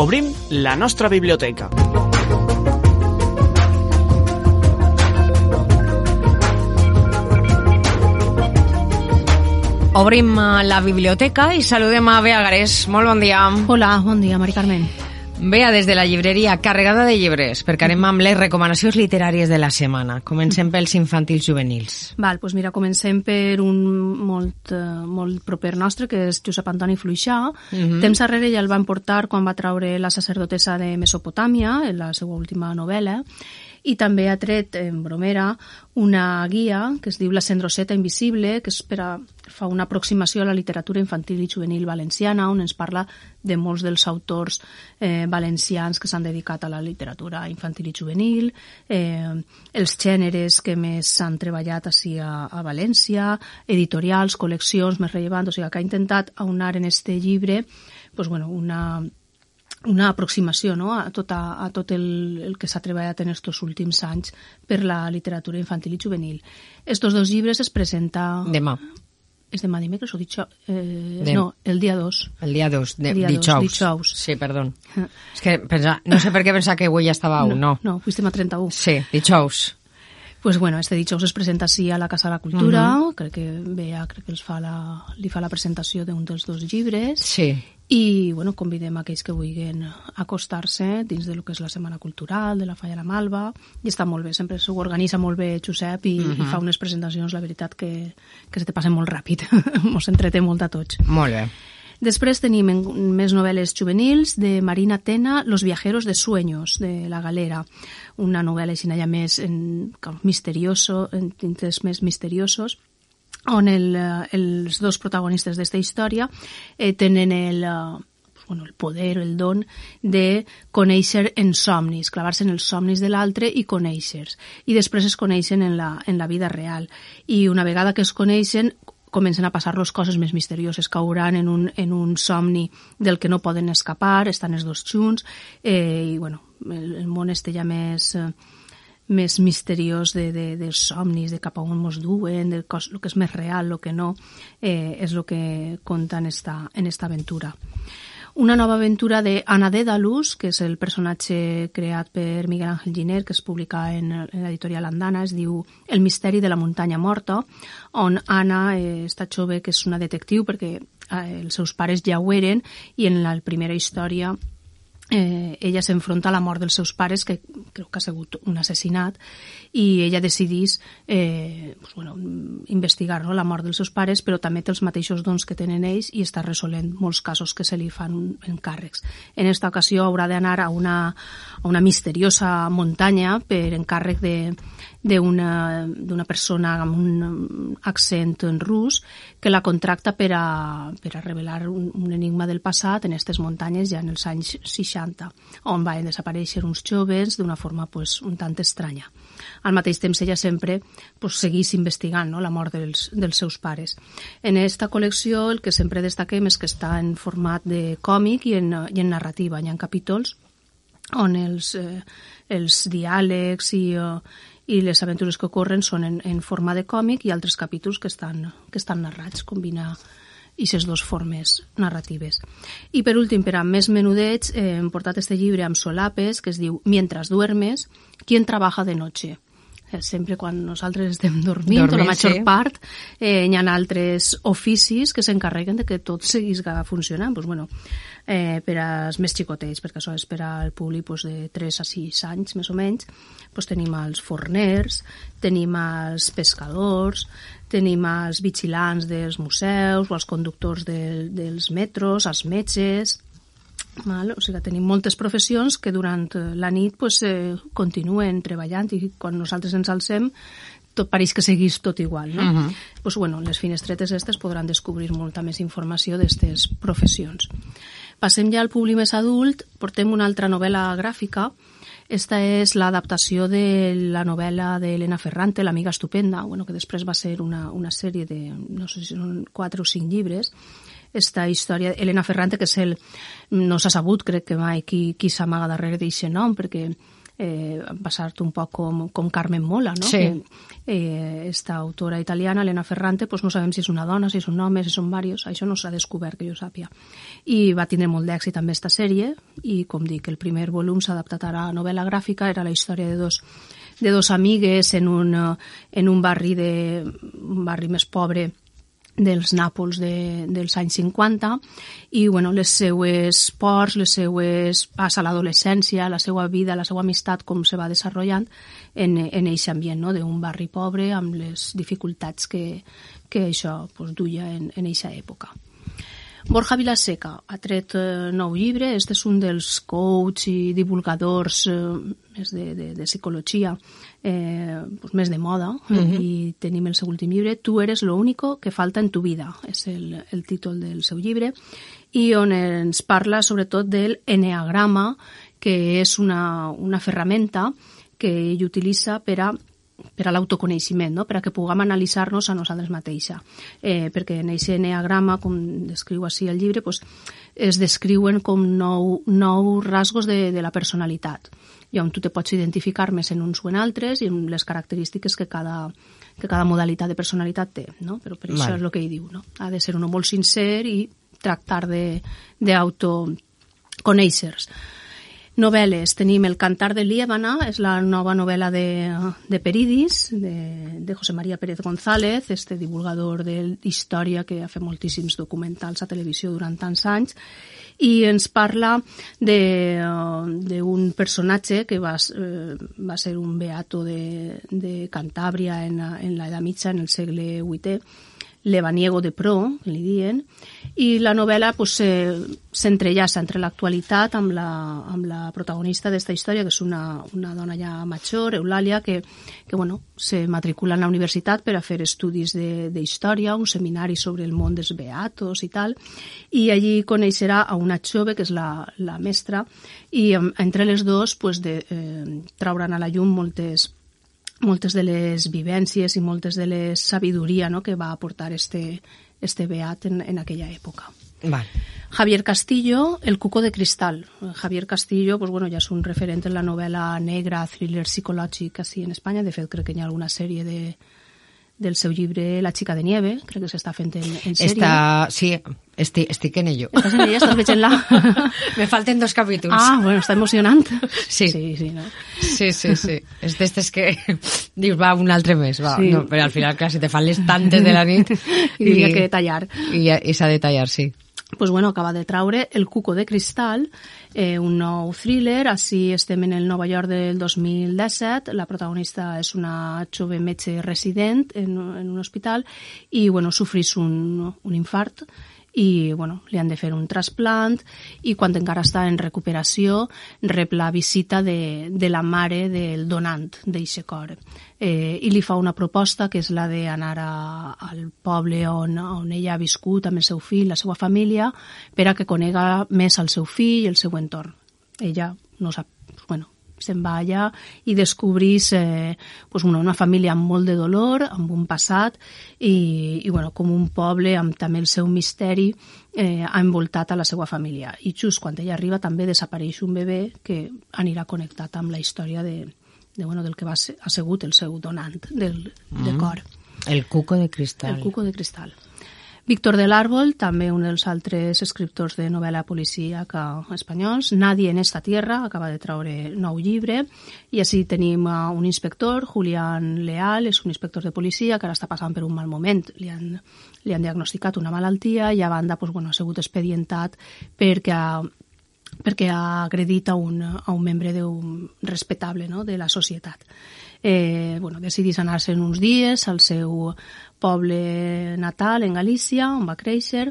obrim la nostra biblioteca. Obrim eh, la biblioteca i saludem a Bea Garés. Molt bon dia. Hola, bon dia, Mari Carmen. Bea, des de la llibreria, carregada de llibres, perquè anem amb les recomanacions literàries de la setmana. Comencem pels infantils juvenils. Val, doncs mira, comencem per un molt, uh, molt proper nostre, que és Josep Antoni Fluixà. Mm -hmm. Temps darrere ja el van portar quan va traure La sacerdotessa de Mesopotàmia, en la seva última novel·la, i també ha tret en Bromera una guia que es diu La Cendroseta Invisible, que és per a, fa una aproximació a la literatura infantil i juvenil valenciana, on ens parla de molts dels autors eh, valencians que s'han dedicat a la literatura infantil i juvenil, eh, els gèneres que més s'han treballat així a, a València, editorials, col·leccions més rellevants, o sigui que ha intentat aunar en este llibre pues, bueno, una, una aproximació no? a, tot, a, a tot el, el que s'ha treballat en aquests últims anys per la literatura infantil i juvenil. Estos dos llibres es presenta... Demà. És demà dimecres o dijous? Eh, de... No, el dia 2. El dia 2, de, dia dijous. dijous. Sí, perdó. És que pensa, no sé per què pensar que avui ja estava a 1, no. No, no estem a 31. Sí, dijous. Pues bueno, este dijous es presenta així a la Casa de la Cultura, uh -huh. crec que Bea crec que els fa la, li fa la presentació d'un dels dos llibres. Sí i bueno, convidem a aquells que vulguin acostar-se dins de lo que és la Setmana Cultural, de la Falla la Malva, i està molt bé, sempre s'ho organitza molt bé Josep i, uh -huh. i fa unes presentacions, la veritat, que, que se te passen molt ràpid, ens entreté molt a tots. Molt bé. Després tenim més novel·les juvenils de Marina Tena, Los viajeros de sueños, de La Galera, una novel·la així ja més en, misterioso, en tintes més misteriosos, on el, eh, els dos protagonistes d'esta història eh, tenen el, eh, bueno, el poder, el don de conèixer en somnis, clavar-se en els somnis de l'altre i conèixer I després es coneixen en la, en la vida real. I una vegada que es coneixen, comencen a passar-los coses més misterioses, cauran en un, en un somni del que no poden escapar, estan els dos junts, eh, i bueno, el, el món este ja més... Eh, més misteriós de, de, de somnis, de cap a on ens duen, del cos, el que és més real, el que no, eh, és el que conta en esta, en esta aventura. Una nova aventura de Anna Dédalus, que és el personatge creat per Miguel Ángel Giner, que es publica en l'editorial Andana, es diu El misteri de la muntanya morta, on Anna, eh, està jove, que és una detectiu, perquè eh, els seus pares ja ho eren, i en la primera història eh, ella s'enfronta a la mort dels seus pares, que creu que ha sigut un assassinat, i ella decidís eh, pues, bueno, investigar no, la mort dels seus pares, però també té els mateixos dons que tenen ells i està resolent molts casos que se li fan encàrrecs. En esta ocasió haurà d'anar a, una, a una misteriosa muntanya per encàrrec de, d'una persona amb un accent en rus que la contracta per a, per a revelar un, un enigma del passat en aquestes muntanyes ja en els anys 60, on van desaparèixer uns joves d'una forma pues, un tant estranya. Al mateix temps ella sempre pues, seguís investigant no? la mort dels, dels seus pares. En aquesta col·lecció el que sempre destaquem és que està en format de còmic i en, i en narrativa. Hi ha capítols on els, eh, els diàlegs i, eh, i les aventures que ocorren són en, en forma de còmic i altres capítols que estan, que estan narrats, combinar aquestes dues formes narratives. I per últim, per a més menudets, eh, hem portat este llibre amb solapes que es diu Mientras duermes, ¿quién trabaja de noche? Sempre quan nosaltres estem dormint, Dormint, la major sí. part, eh, hi ha altres oficis que s'encarreguen de que tot seguisca funcionant. Pues, bueno, eh, per als més xicotets, perquè això és per al públic pues, de 3 a 6 anys, més o menys, pues, tenim els forners, tenim els pescadors, tenim els vigilants dels museus o els conductors de, dels metros, els metges, Val? O sigui, tenim moltes professions que durant la nit pues, eh, continuen treballant i quan nosaltres ens alcem tot pareix que seguís tot igual, no? Uh -huh. pues, bueno, les finestretes aquestes podran descobrir molta més informació d'aquestes professions. Passem ja al públic més adult, portem una altra novel·la gràfica, esta és l'adaptació de la novel·la d'Helena Ferrante, L'amiga estupenda, bueno, que després va ser una, una sèrie de, no sé si són quatre o cinc llibres, esta història, Elena Ferrante, que és el, no s'ha sabut, crec que mai, qui, qui s'amaga darrere d'aquest nom, perquè eh, passar-te un poc com, com Carmen Mola, no? Sí. Que, eh, esta autora italiana, Elena Ferrante, pues no sabem si és una dona, si és un home, si són varios, això no s'ha descobert que jo sàpia. I va tindre molt d'èxit també esta sèrie, i com dic, el primer volum s'ha adaptat a novel·la gràfica, era la història de dos de dos amigues en un, en un barri de un barri més pobre dels Nàpols de, dels anys 50 i bueno, les seues ports, les seues passa l'adolescència, la seva vida, la seva amistat com se va desenvolupant en, en aquest ambient no? d'un barri pobre amb les dificultats que, que això pues, duia en, en aquesta època. Borja Vilaseca ha tret eh, nou llibre. Este és un dels coach i divulgadors eh, més de, de, de psicologia, eh, pues més de moda, uh -huh. i tenim el seu últim llibre, Tu eres lo único que falta en tu vida, és el, el títol del seu llibre, i on ens parla sobretot del eneagrama, que és una, una ferramenta que ell utilitza per a per a l'autoconeixement, no? per a que puguem analitzar-nos a nosaltres mateixa. Eh, perquè en aquest eneagrama, com descriu així el llibre, pues, es descriuen com nou, nou rasgos de, de la personalitat i on tu te pots identificar més en uns o en altres i en les característiques que cada, que cada modalitat de personalitat té, no? Però per això Vale. és el que ell diu, no? Ha de ser un molt sincer i tractar d'autoconèixer-se. Novel·les. Tenim El cantar de Líbana, és la nova novel·la de, de Peridis, de, de José María Pérez González, este divulgador d'història que ha fet moltíssims documentals a televisió durant tants anys, i ens parla de, d'un personatge que va, eh, va ser un beato de, de Cantàbria en, en l'edat mitja, en el segle VIII, Levaniego de Pro, li diuen, i la novel·la pues, s'entrellaça entre l'actualitat amb la, amb la protagonista d'esta història, que és una, una dona ja major, Eulàlia, que, que bueno, se matricula en la universitat per a fer estudis de, de història, un seminari sobre el món dels beatos i tal, i allí coneixerà a una jove, que és la, la mestra, i entre les dues pues, de, eh, trauran a la llum moltes moltes de les vivències i moltes de les sabidoria no, que va aportar este, este beat en, en aquella època. Vale. Javier Castillo, El cuco de cristal. Javier Castillo pues, bueno, ja és un referent en la novel·la negra, thriller psicològic així en Espanya. De fet, crec que hi ha alguna sèrie de, del seu llibre La chica de nieve, crec que s'està fent en, en sèrie. Està, sí, estic, estic en ello. Estàs en ella? Estàs veient-la? Me falten dos capítols. ah, bueno, està emocionant. Sí. Sí, sí, no? Sí, sí, sí. És d'estes que dius, va, un altre mes, va. Sí. No, però al final, clar, se te fan les tantes de la nit I hi ha que tallar. I, i s'ha de tallar, sí. pues bueno, acaba de traure El cuco de cristal, eh, un nou thriller, així estem en el Nova York del 2017, la protagonista és una jove metge resident en, en un hospital i bueno, sofrís un, un infart i bueno, li han de fer un trasplant i quan encara està en recuperació rep la visita de, de la mare del donant d'eixe cor. Eh, i li fa una proposta que és la d'anar al poble on, on ella ha viscut amb el seu fill, la seva família per a que conega més el seu fill i el seu entorn. Ella no sap, se'n va allà i descobrís eh, pues, una, una família amb molt de dolor, amb un passat i, i bueno, com un poble amb també el seu misteri eh, ha envoltat a la seva família. I just quan ella arriba també desapareix un bebè que anirà connectat amb la història de, de, bueno, del que va ser, ha sigut el seu donant del, mm. de cor. El cuco de cristal. El cuco de cristal. Víctor del Árbol, també un dels altres escriptors de novel·la policíaca espanyols. Nadie en esta tierra, acaba de traure nou llibre. I així tenim un inspector, Julián Leal, és un inspector de policia que ara està passant per un mal moment. Li han, li han diagnosticat una malaltia i a banda pues, bueno, ha sigut expedientat perquè ha, perquè ha agredit a un, a un membre d'un respectable no? de la societat. Eh, bueno, decidís anar-se en uns dies al seu poble natal, en Galícia, on va créixer,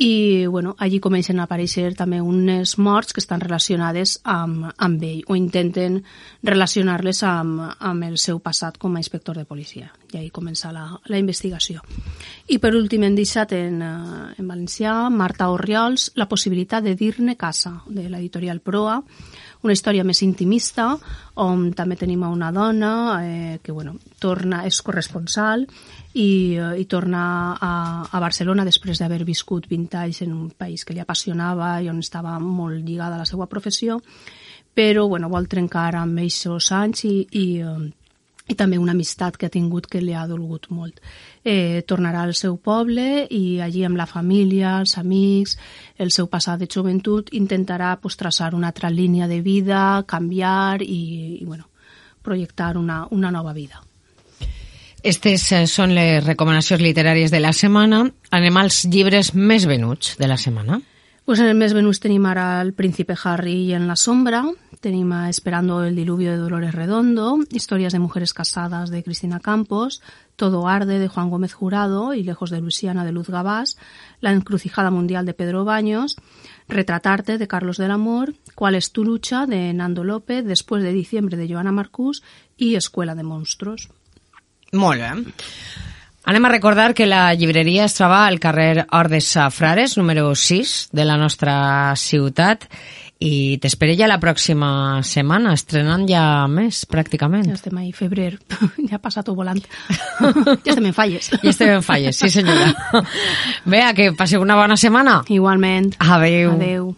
i bueno, allí comencen a aparèixer també unes morts que estan relacionades amb, amb ell, o intenten relacionar-les amb, amb el seu passat com a inspector de policia. I ahí comença la, la investigació. I per últim hem deixat en, eh, en valencià Marta Orriols La possibilitat de dir-ne casa, de l'editorial Proa, una història més intimista, on també tenim a una dona eh, que bueno, torna, és corresponsal i, eh, i torna a, a Barcelona després d'haver viscut 20 anys en un país que li apassionava i on estava molt lligada a la seva professió, però bueno, vol trencar amb aquests anys i, i, eh, i també una amistat que ha tingut que li ha dolgut molt. Eh, tornarà al seu poble i allí amb la família, els amics, el seu passat de joventut, intentarà pues, traçar una altra línia de vida, canviar i, i bueno, projectar una, una nova vida. Estes eh, són les recomanacions literàries de la setmana. Anem als llibres més de la setmana. Pues en el mes venuts tenim ara El príncipe Harry en la sombra, tenim Esperando el diluvio de Dolores Redondo, Historias de mujeres casadas de Cristina Campos, Todo arde de Juan Gómez Jurado y Lejos de Luisiana de Luz Gabás, La encrucijada mundial de Pedro Baños, Retratarte de Carlos del Amor, Cuál es tu lucha de Nando López, Después de diciembre de Joana Marcús y Escuela de monstruos. Molt bé. Anem a recordar que la llibreria es troba al carrer Ordes Frares, número 6 de la nostra ciutat, i t'espero ja la pròxima setmana, estrenant ja més, pràcticament. Ja estem ahí, febrer, ja ha passat volant. ja estem en falles. Ja estem en falles, sí senyora. Bé, que passeu una bona setmana. Igualment. Adéu. Adéu.